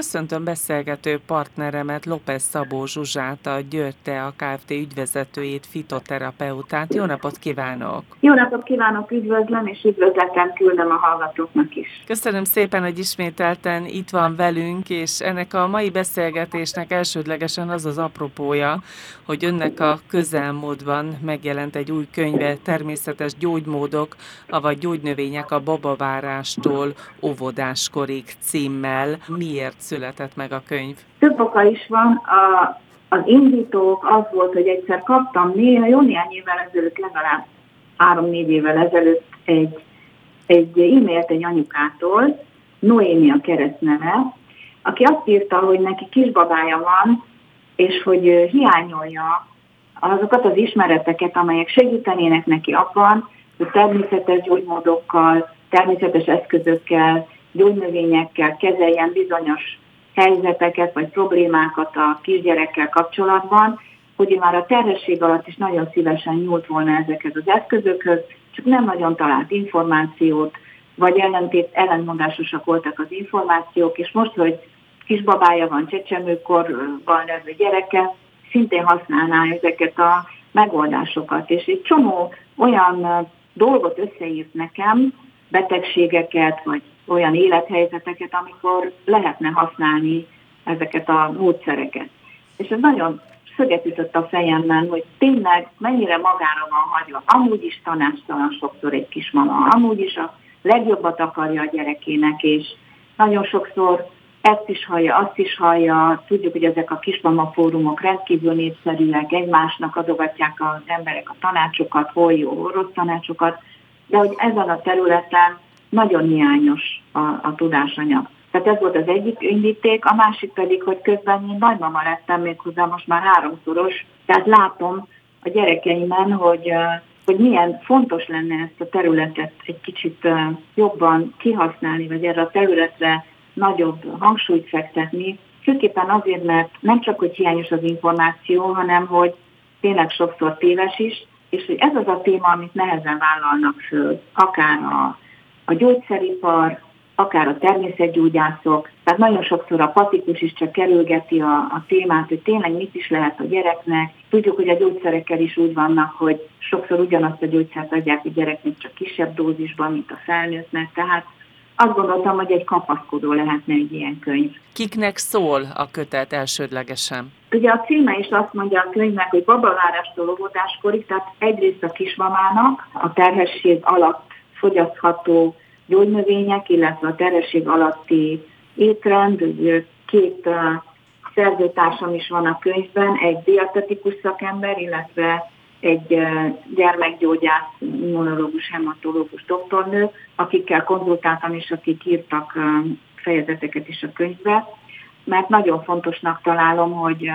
Köszöntöm beszélgető partneremet, López Szabó Zsuzsát, a Györte, a Kft. ügyvezetőjét, fitoterapeutát. Jó napot kívánok! Jó napot kívánok, üdvözlöm, és üdvözletem küldöm a hallgatóknak is. Köszönöm szépen, hogy ismételten itt van velünk, és ennek a mai beszélgetésnek elsődlegesen az az apropója, hogy önnek a közelmódban megjelent egy új könyve, természetes gyógymódok, avagy gyógynövények a babavárástól óvodáskorig címmel. Miért született meg a könyv? Több oka is van. A, az indítók az volt, hogy egyszer kaptam néha, jó néhány évvel ezelőtt, legalább három-négy évvel ezelőtt egy, egy e-mailt egy anyukától, Noémi a keresztneve, aki azt írta, hogy neki kisbabája van, és hogy hiányolja azokat az ismereteket, amelyek segítenének neki abban, hogy természetes gyógymódokkal, természetes eszközökkel, gyógynövényekkel kezeljen bizonyos helyzeteket vagy problémákat a kisgyerekkel kapcsolatban, hogy már a terhesség alatt is nagyon szívesen nyúlt volna ezekhez az eszközökhöz, csak nem nagyon talált információt, vagy ellentét, ellentmondásosak voltak az információk, és most, hogy kisbabája van, csecsemőkorban levő gyereke, szintén használná ezeket a megoldásokat. És egy csomó olyan dolgot összeírt nekem, betegségeket, vagy olyan élethelyzeteket, amikor lehetne használni ezeket a módszereket. És ez nagyon szöget ütött a fejemben, hogy tényleg mennyire magára van hagyva. Amúgy is tanácstalan sokszor egy kismama, amúgy is a legjobbat akarja a gyerekének, és nagyon sokszor ezt is hallja, azt is hallja. Tudjuk, hogy ezek a kismama fórumok rendkívül népszerűek, egymásnak adogatják az emberek a tanácsokat, hol jó, hol rossz tanácsokat, de hogy ezen a területen nagyon hiányos a, a tudásanyag. Tehát ez volt az egyik indíték, a másik pedig, hogy közben én nagymama lettem méghozzá most már háromszoros, tehát látom a gyerekeimen, hogy, hogy milyen fontos lenne ezt a területet egy kicsit jobban kihasználni, vagy erre a területre nagyobb hangsúlyt fektetni, főképpen azért, mert nem csak, hogy hiányos az információ, hanem hogy tényleg sokszor téves is, és hogy ez az a téma, amit nehezen vállalnak föl, akár a, a gyógyszeripar, akár a természetgyógyászok. Tehát nagyon sokszor a patikus is csak kerülgeti a, a témát, hogy tényleg mit is lehet a gyereknek. Tudjuk, hogy a gyógyszerekkel is úgy vannak, hogy sokszor ugyanazt a gyógyszert adják a gyereknek csak kisebb dózisban, mint a felnőttnek. Tehát azt gondoltam, hogy egy kapaszkodó lehetne egy ilyen könyv. Kiknek szól a kötet elsődlegesen? Ugye a címe is azt mondja a könyvnek, hogy babavárástól óvodáskorig, tehát egyrészt a kismamának a terhesség alatt fogyasztható gyógynövények, illetve a terhesség alatti étrend, két szerzőtársam is van a könyvben, egy dietetikus szakember, illetve egy gyermekgyógyász, immunológus, hematológus doktornő, akikkel konzultáltam, és akik írtak fejezeteket is a könyvbe, mert nagyon fontosnak találom, hogy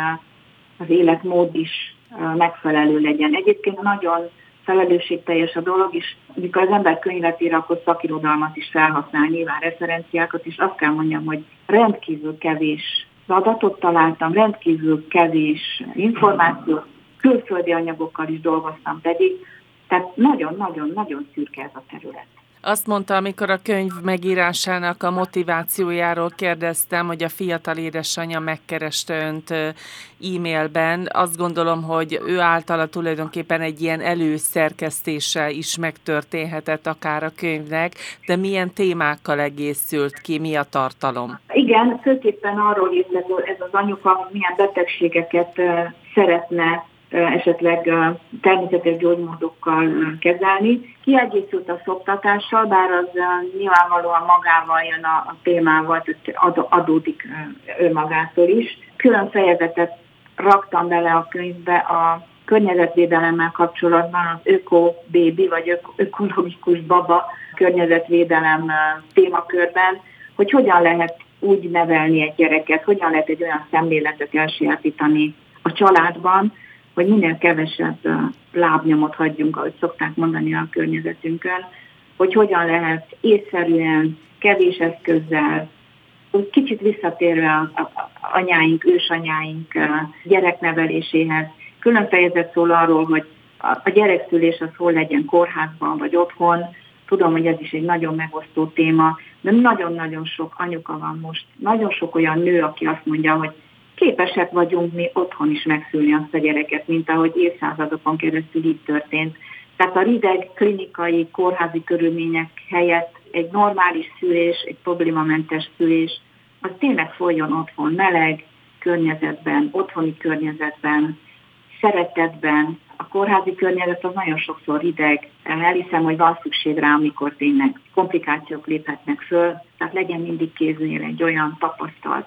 az életmód is megfelelő legyen. Egyébként nagyon felelősségteljes a dolog, és mikor az ember könyvet ír, akkor szakirodalmat is felhasznál, nyilván referenciákat, és azt kell mondjam, hogy rendkívül kevés adatot találtam, rendkívül kevés információt, külföldi anyagokkal is dolgoztam pedig, tehát nagyon-nagyon-nagyon szürke ez a terület. Azt mondta, amikor a könyv megírásának a motivációjáról kérdeztem, hogy a fiatal édesanyja megkereste önt e-mailben. Azt gondolom, hogy ő általa tulajdonképpen egy ilyen előszerkesztése is megtörténhetett akár a könyvnek, de milyen témákkal egészült ki, mi a tartalom? Igen, főképpen arról írt ez az anyuka, milyen betegségeket szeretne esetleg természetes gyógymódokkal kezelni. Kiegészült a szoktatással, bár az nyilvánvalóan magával jön a, témával, tehát adódik önmagától is. Külön fejezetet raktam bele a könyvbe a környezetvédelemmel kapcsolatban az Öko Baby, vagy ök- ökológikus baba környezetvédelem témakörben, hogy hogyan lehet úgy nevelni egy gyereket, hogyan lehet egy olyan szemléletet elsajátítani a családban, hogy minél kevesebb lábnyomot hagyjunk, ahogy szokták mondani a környezetünkön, hogy hogyan lehet észszerűen, kevés eszközzel, kicsit visszatérve a, a, anyáink, ősanyáink gyerekneveléséhez. Külön fejezet szól arról, hogy a gyerekszülés az hol legyen kórházban vagy otthon, Tudom, hogy ez is egy nagyon megosztó téma, de nagyon-nagyon sok anyuka van most, nagyon sok olyan nő, aki azt mondja, hogy képesek vagyunk mi otthon is megszülni azt a gyereket, mint ahogy évszázadokon keresztül így történt. Tehát a rideg klinikai, kórházi körülmények helyett egy normális szülés, egy problémamentes szülés, az tényleg folyjon otthon, meleg környezetben, otthoni környezetben, szeretetben. A kórházi környezet az nagyon sokszor hideg. Elhiszem, hogy van szükség rá, amikor tényleg komplikációk léphetnek föl. Tehát legyen mindig kéznél egy olyan tapasztalt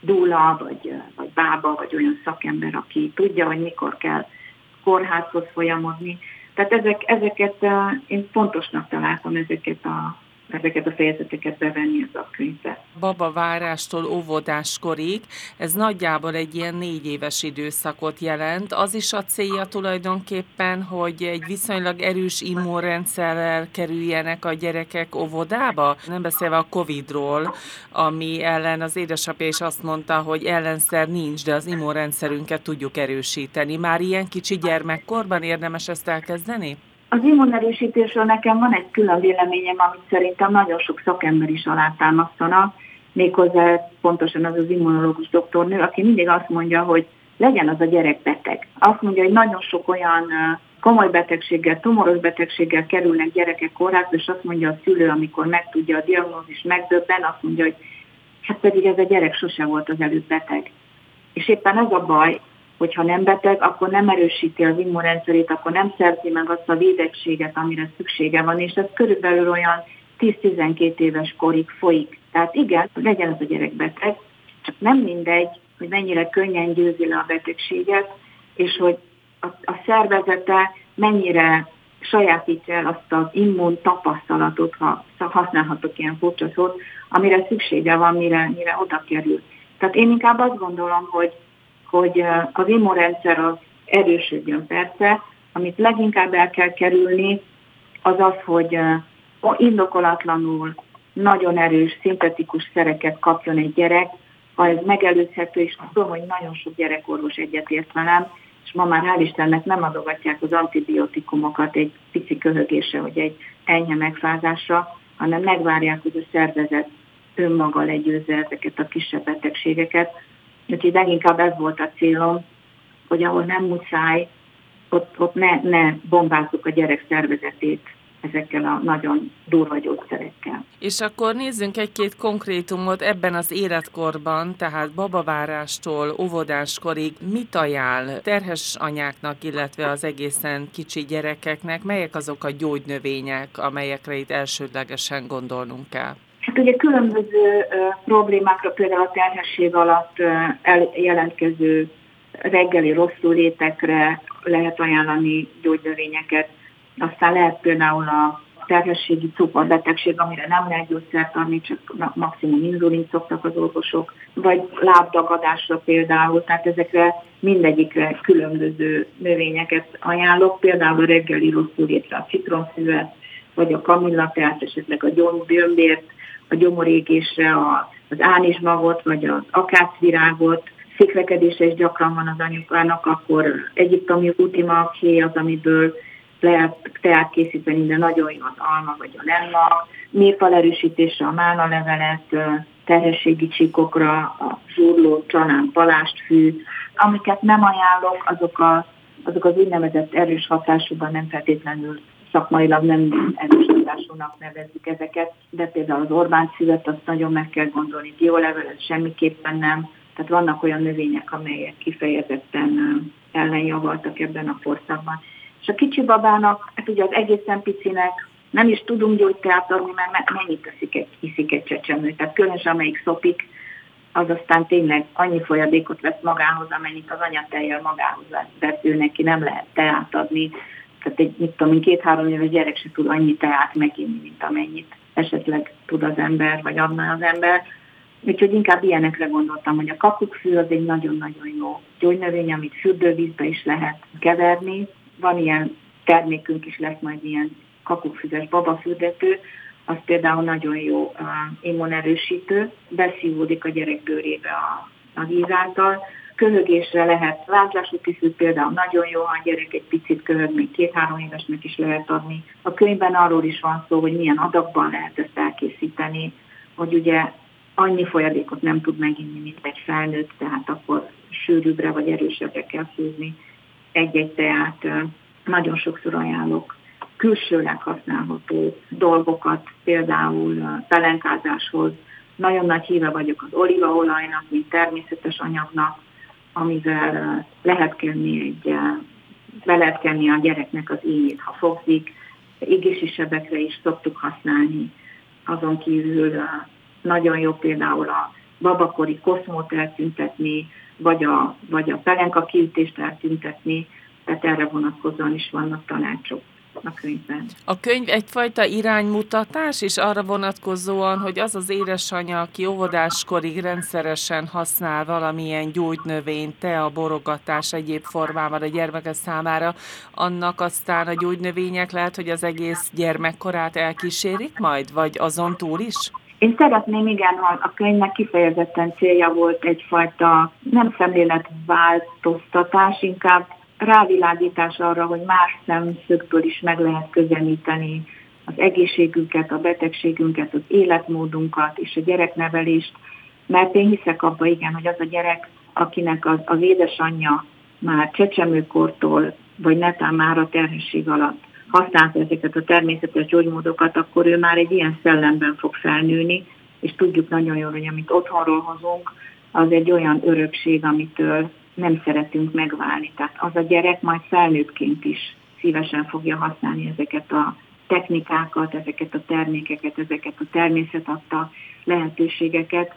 dúla, vagy, vagy bába, vagy olyan szakember, aki tudja, hogy mikor kell kórházhoz folyamodni. Tehát ezek, ezeket én fontosnak találtam ezeket a ezeket a fejezeteket bevenni az a könyvbe. Baba várástól óvodáskorig, ez nagyjából egy ilyen négy éves időszakot jelent. Az is a célja tulajdonképpen, hogy egy viszonylag erős immunrendszerrel kerüljenek a gyerekek óvodába? Nem beszélve a Covid-ról, ami ellen az édesapja is azt mondta, hogy ellenszer nincs, de az immunrendszerünket tudjuk erősíteni. Már ilyen kicsi gyermekkorban érdemes ezt elkezdeni? Az immunerősítésről nekem van egy külön véleményem, amit szerintem nagyon sok szakember is alátámasztanak, méghozzá pontosan az az immunológus doktornő, aki mindig azt mondja, hogy legyen az a gyerek beteg. Azt mondja, hogy nagyon sok olyan komoly betegséggel, tumoros betegséggel kerülnek gyerekek kórházba, és azt mondja a szülő, amikor megtudja a diagnózis, megdöbben, azt mondja, hogy hát pedig ez a gyerek sose volt az előtt beteg. És éppen ez a baj, hogyha nem beteg, akkor nem erősíti az immunrendszerét, akkor nem szerzi meg azt a védettséget, amire szüksége van, és ez körülbelül olyan 10-12 éves korig folyik. Tehát igen, legyen az a gyerek beteg, csak nem mindegy, hogy mennyire könnyen győzi le a betegséget, és hogy a, a szervezete mennyire sajátítja el azt az immun tapasztalatot, ha használhatok ilyen furcsa szót, amire szüksége van, mire, mire oda kerül. Tehát én inkább azt gondolom, hogy hogy az immunrendszer az erősödjön persze, amit leginkább el kell kerülni, az az, hogy indokolatlanul nagyon erős, szintetikus szereket kapjon egy gyerek, ha ez megelőzhető, és tudom, hogy nagyon sok gyerekorvos egyetért velem, és ma már hál' Istennek nem adogatják az antibiotikumokat egy pici köhögésre, vagy egy enyhe megfázásra, hanem megvárják, hogy a szervezet önmaga legyőzze ezeket a kisebb betegségeket, Úgyhogy leginkább ez volt a célom, hogy ahol nem muszáj, ott, ott ne, ne bombázzuk a gyerek szervezetét ezekkel a nagyon durva gyógyszerekkel. És akkor nézzünk egy-két konkrétumot ebben az életkorban, tehát babavárástól óvodáskorig mit ajánl terhes anyáknak, illetve az egészen kicsi gyerekeknek, melyek azok a gyógynövények, amelyekre itt elsődlegesen gondolnunk kell? Hát ugye különböző problémákra, például a terhesség alatt jelentkező reggeli rosszul létekre lehet ajánlani gyógynövényeket. Aztán lehet például a terhességi cukorbetegség, amire nem lehet gyógyszert adni, csak maximum inzulin szoktak az orvosok, vagy lábdagadásra például, tehát ezekre mindegyikre különböző növényeket ajánlok, például a reggeli rosszul létre a citromszüvet, vagy a kamillatát, esetleg a gyombirbért, a gyomorégésre az ánismagot, vagy az akácvirágot, szikrekedése is gyakran van az anyukának, akkor egyiptomi utimaki az, amiből lehet teát készíteni, de nagyon jó az alma vagy a lemma, mérfal erősítése a mána levelet, terhességi csíkokra, a zsurló, csalán, palástfű. Amiket nem ajánlok, azok, a, azok az úgynevezett erős hatásúban nem feltétlenül szakmailag nem erős hatásúnak nevezzük ezeket, de például az Orbán szüvet azt nagyon meg kell gondolni, biolevelet semmiképpen nem. Tehát vannak olyan növények, amelyek kifejezetten ellenjavaltak ebben a korszakban. És a kicsi babának, hát ugye az egészen picinek nem is tudunk gyógyteát adni, mert mennyit teszik egy, hiszik egy csecsemő. Tehát különösen amelyik szopik, az aztán tényleg annyi folyadékot vesz magához, amennyit az anyatejjel magához vesz, ő neki nem lehet teát adni, tehát egy, mit tudom, két-három éves gyerek se tud annyi teát meginni, mint amennyit esetleg tud az ember, vagy adna az ember. Úgyhogy inkább ilyenekre gondoltam, hogy a kakukkfű az egy nagyon-nagyon jó gyógynövény, amit fürdővízbe is lehet keverni. Van ilyen termékünk is lesz majd ilyen kakukkfüzes babafürdető, az például nagyon jó uh, immunerősítő, beszívódik a gyerek bőrébe a, a víz által. Köhögésre lehet vázlásúti szűk például nagyon jó, ha a gyerek egy picit köhög, még két-három évesnek is lehet adni. A könyvben arról is van szó, hogy milyen adagban lehet ezt elkészíteni, hogy ugye annyi folyadékot nem tud meginni, mint egy felnőtt, tehát akkor sűrűbbre vagy erősebbre kell főzni egy-egy teát. Nagyon sokszor ajánlok külsőleg használható dolgokat, például pelenkázáshoz. Nagyon nagy híve vagyok az olívaolajnak, mint természetes anyagnak, amivel lehet kenni egy, be lehet kenni a gyereknek az ínyét, ha fogzik. Égési is szoktuk használni. Azon kívül nagyon jó például a babakori koszmót eltüntetni, vagy a, vagy a pelenka kiütést eltüntetni, tehát erre vonatkozóan is vannak tanácsok a könyvben. A könyv egyfajta iránymutatás, és arra vonatkozóan, hogy az az édesanyja, aki óvodáskorig rendszeresen használ valamilyen gyógynövényt, te a borogatás egyéb formában a gyermeke számára, annak aztán a gyógynövények lehet, hogy az egész gyermekkorát elkísérik majd, vagy azon túl is? Én szeretném, igen, ha a könyvnek kifejezetten célja volt egyfajta nem szemléletváltoztatás, inkább rávilágítás arra, hogy más szemszögből is meg lehet közelíteni az egészségünket, a betegségünket, az életmódunkat és a gyereknevelést, mert én hiszek abba, igen, hogy az a gyerek, akinek az, az édesanyja már csecsemőkortól, vagy netán már a terhesség alatt használta ezeket a természetes gyógymódokat, akkor ő már egy ilyen szellemben fog felnőni, és tudjuk nagyon jól, hogy amit otthonról hozunk, az egy olyan örökség, amitől nem szeretünk megválni. Tehát az a gyerek majd felnőttként is szívesen fogja használni ezeket a technikákat, ezeket a termékeket, ezeket a természet adta lehetőségeket,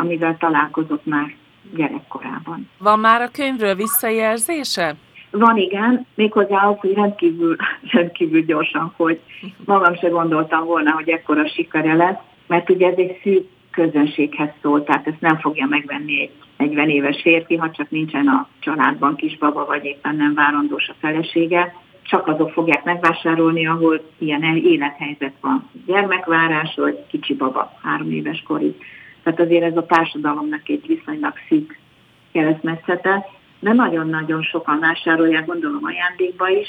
amivel találkozott már gyerekkorában. Van már a könyvről visszajelzése? Van igen, méghozzá az, hogy rendkívül, rendkívül gyorsan, hogy magam se gondoltam volna, hogy ekkora sikere lesz, mert ugye ez egy szűk közönséghez szól, tehát ezt nem fogja megvenni egy 40 éves férfi, ha csak nincsen a családban kisbaba, vagy éppen nem várandós a felesége, csak azok fogják megvásárolni, ahol ilyen élethelyzet van. Gyermekvárás, vagy kicsi baba, három éves korig. Tehát azért ez a társadalomnak egy viszonylag szűk keresztmetszete, de nagyon-nagyon sokan vásárolják, gondolom ajándékba is.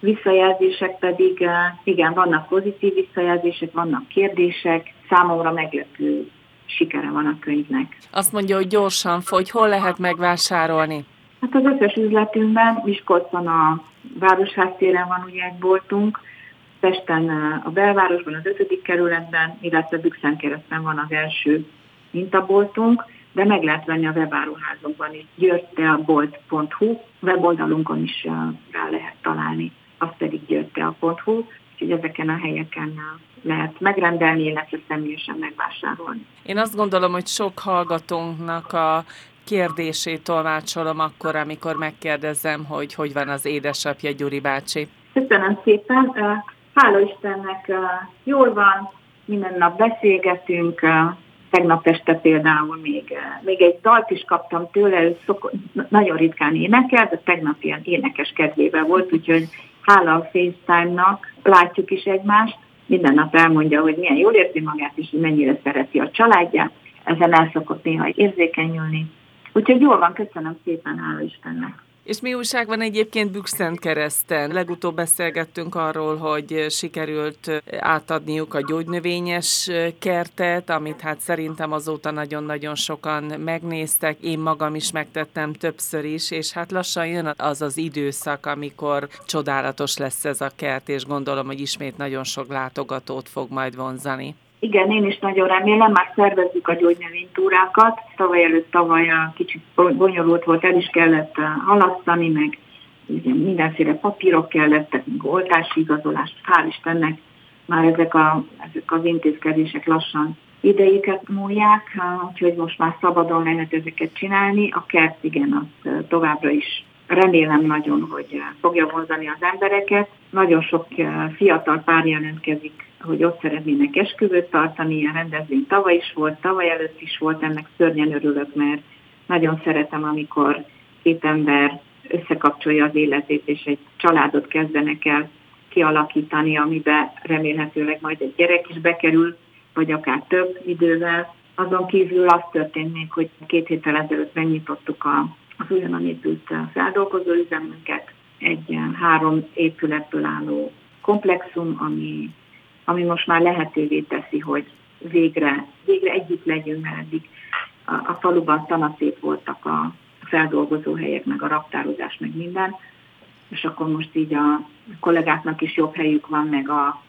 Visszajelzések pedig, eh, igen, vannak pozitív visszajelzések, vannak kérdések, számomra meglepő sikere van a könyvnek. Azt mondja, hogy gyorsan fogy, hol lehet megvásárolni? Hát az összes üzletünkben, Miskolcon a Városház téren van ugye egy boltunk, Pesten a belvárosban, az ötödik kerületben, illetve Bükszent keresztben van az első mintaboltunk, de meg lehet venni a webáruházunkban is. györteabolt.hu, weboldalunkon is rá lehet találni, az pedig györtea.hu, úgyhogy ezeken a helyeken lehet megrendelni, illetve személyesen megvásárolni. Én azt gondolom, hogy sok hallgatónknak a kérdését tolmácsolom akkor, amikor megkérdezem, hogy hogy van az édesapja Gyuri bácsi. Köszönöm szépen. Hála Istennek jól van, minden nap beszélgetünk, tegnap este például még, még egy dalt is kaptam tőle, ő szok, nagyon ritkán énekel, de tegnap ilyen énekes kedvével volt, úgyhogy hála a FaceTime-nak látjuk is egymást, minden nap elmondja, hogy milyen jól érzi magát, és mennyire szereti a családját, ezen el szokott néha érzékenyülni. Úgyhogy jól van, köszönöm szépen, hála Istennek. És mi újság van egyébként Bükszent kereszten? Legutóbb beszélgettünk arról, hogy sikerült átadniuk a gyógynövényes kertet, amit hát szerintem azóta nagyon-nagyon sokan megnéztek. Én magam is megtettem többször is, és hát lassan jön az az időszak, amikor csodálatos lesz ez a kert, és gondolom, hogy ismét nagyon sok látogatót fog majd vonzani. Igen, én is nagyon remélem, már szervezzük a gyógynövénytúrákat. Tavaly előtt tavaly kicsit bonyolult volt, el is kellett halasztani, meg ugye mindenféle papírok kellettek, meg oltási igazolás, hál' Istennek már ezek, a, ezek az intézkedések lassan idejéket múlják, úgyhogy most már szabadon lehet ezeket csinálni. A kert igen, az továbbra is remélem nagyon, hogy fogja vonzani az embereket. Nagyon sok fiatal pár jelentkezik hogy ott szeretnének esküvőt tartani, ilyen rendezvény tavaly is volt, tavaly előtt is volt, ennek szörnyen örülök, mert nagyon szeretem, amikor két ember összekapcsolja az életét, és egy családot kezdenek el kialakítani, amiben remélhetőleg majd egy gyerek is bekerül, vagy akár több idővel. Azon kívül az történt még, hogy két héttel ezelőtt megnyitottuk a az újonnan épült feldolgozó üzemünket, egy három épületből álló komplexum, ami, ami most már lehetővé teszi, hogy végre, végre együtt legyünk, mert eddig a, a faluban szanaszép voltak a feldolgozó helyek, meg a raktározás, meg minden, és akkor most így a kollégáknak is jobb helyük van, meg a,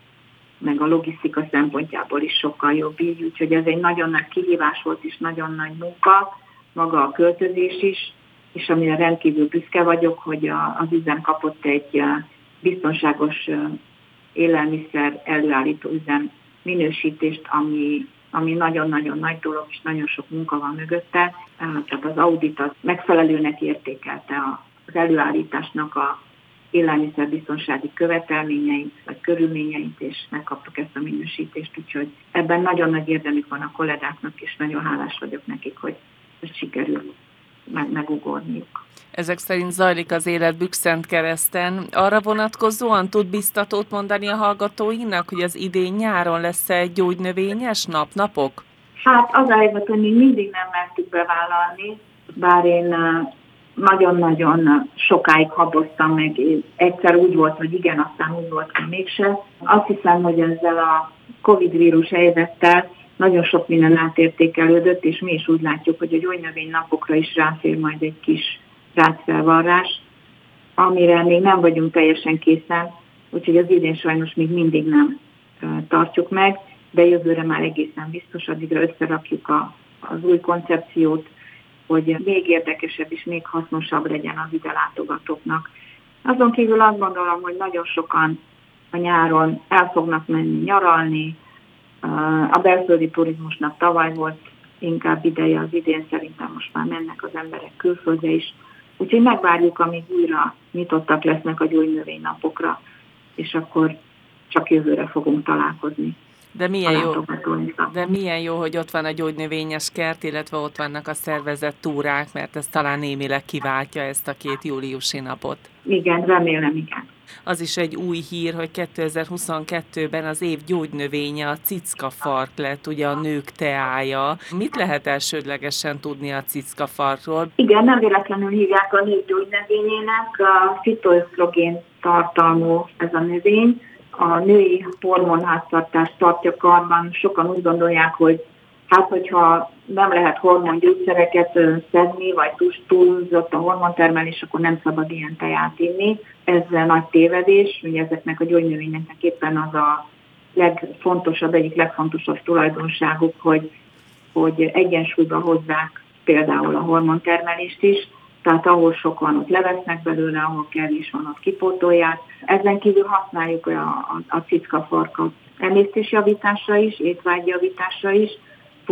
meg a logisztika szempontjából is sokkal jobb így, úgyhogy ez egy nagyon nagy kihívás volt, és nagyon nagy munka, maga a költözés is, és amire rendkívül büszke vagyok, hogy a, az üzem kapott egy biztonságos élelmiszer előállító üzem minősítést, ami, ami nagyon-nagyon nagy dolog, és nagyon sok munka van mögötte. Tehát az audit az megfelelőnek értékelte az előállításnak a élelmiszerbiztonsági követelményeit, vagy körülményeit, és megkaptuk ezt a minősítést, úgyhogy ebben nagyon nagy érdemük van a kollégáknak, és nagyon hálás vagyok nekik, hogy ezt sikerült meg, megugorniuk. Ezek szerint zajlik az élet Bükszent kereszten. Arra vonatkozóan tud biztatót mondani a hallgatóinak, hogy az idén nyáron lesz egy gyógynövényes nap, napok? Hát az a helyzet, hogy mi mindig nem mertük bevállalni, bár én nagyon-nagyon sokáig haboztam meg, egyszer úgy volt, hogy igen, aztán úgy volt, hogy mégse. Azt hiszem, hogy ezzel a Covid vírus helyzettel nagyon sok minden átértékelődött, és mi is úgy látjuk, hogy a gyógynövény napokra is ráfér majd egy kis rácfelvarrás, amire még nem vagyunk teljesen készen, úgyhogy az idén sajnos még mindig nem tartjuk meg, de jövőre már egészen biztos, addigra összerakjuk a, az új koncepciót, hogy még érdekesebb és még hasznosabb legyen az ide látogatóknak. Azon kívül azt gondolom, hogy nagyon sokan a nyáron el fognak menni nyaralni, a belföldi turizmusnak tavaly volt inkább ideje, az idén szerintem most már mennek az emberek külföldre is. Úgyhogy megvárjuk, amíg újra nyitottak lesznek a gyógynövénynapokra, és akkor csak jövőre fogunk találkozni. De milyen, jó, de milyen jó, hogy ott van a gyógynövényes kert, illetve ott vannak a szervezett túrák, mert ez talán némileg kiváltja ezt a két júliusi napot. Igen, remélem, igen. Az is egy új hír, hogy 2022-ben az év gyógynövénye a fark lett, ugye a nők teája. Mit lehet elsődlegesen tudni a farkról? Igen, nem véletlenül hívják a nők gyógynövényének, a fitoösztrogén tartalmú ez a növény a női hormonháztartást tartja karban. Sokan úgy gondolják, hogy hát hogyha nem lehet hormongyógyszereket szedni, vagy túlzott a hormontermelés, akkor nem szabad ilyen teját inni. Ez nagy tévedés, ugye ezeknek a gyógynövényeknek éppen az a legfontosabb, egyik legfontosabb tulajdonságuk, hogy, hogy egyensúlyba hozzák például a hormontermelést is, tehát ahol sok van, ott levesznek belőle, ahol kevés van, ott kipótolják. Ezen kívül használjuk a, a, a cickafarkat emésztésjavításra is, étvágyjavításra is,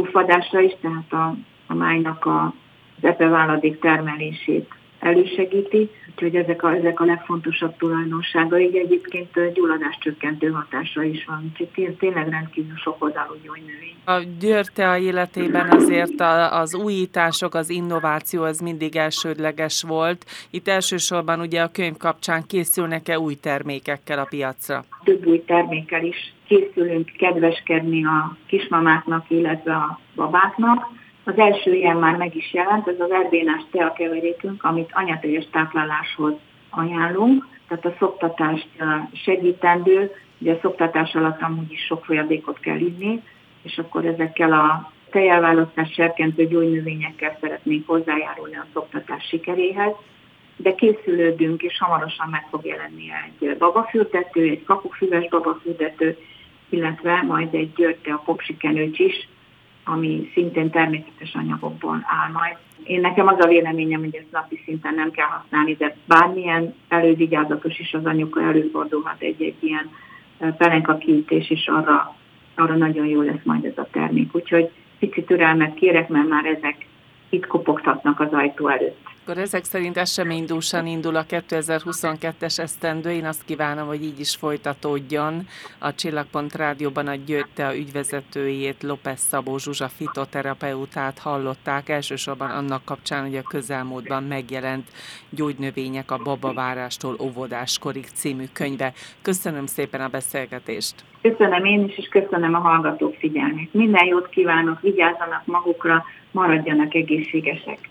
puffadásra is, tehát a, a májnak a, az epeváladék termelését elősegíti, úgyhogy ezek a, ezek a legfontosabb tulajdonságai, egyébként gyulladás csökkentő hatása is van, úgyhogy tényleg rendkívül sok oldalú gyógynövény. A Györte életében azért az újítások, az innováció az mindig elsődleges volt. Itt elsősorban ugye a könyv kapcsán készülnek-e új termékekkel a piacra? Több új termékkel is készülünk kedveskedni a kismamáknak, illetve a babáknak. Az első ilyen már meg is jelent, ez az erbénás teakeverékünk, amit anyateljes tápláláshoz ajánlunk, tehát a szoktatást segítendő, ugye a szoktatás alatt amúgy is sok folyadékot kell inni, és akkor ezekkel a tejelválasztás serkentő gyógynövényekkel szeretnénk hozzájárulni a szoktatás sikeréhez, de készülődünk, és hamarosan meg fog jelenni egy babafürdető, egy kapufüves babafürdető, illetve majd egy györte a popsikenőcs is, ami szintén természetes anyagokból áll majd. Én nekem az a véleményem, hogy ezt napi szinten nem kell használni, de bármilyen elővigyázatos is az anyuka előfordulhat egy-egy ilyen pelenka kiütés, és arra, arra nagyon jó lesz majd ez a termék. Úgyhogy picit türelmet kérek, mert már ezek itt kopogtatnak az ajtó előtt. Akkor ezek szerint eseménydúsan indul a 2022-es esztendő. Én azt kívánom, hogy így is folytatódjon. A Csillagpont Rádióban a Győtte a ügyvezetőjét, López Szabó Zsuzsa fitoterapeutát hallották. Elsősorban annak kapcsán, hogy a közelmúltban megjelent gyógynövények a babavárástól óvodáskorig című könyve. Köszönöm szépen a beszélgetést. Köszönöm én is, és köszönöm a hallgatók figyelmét. Minden jót kívánok, vigyázzanak magukra, maradjanak egészségesek.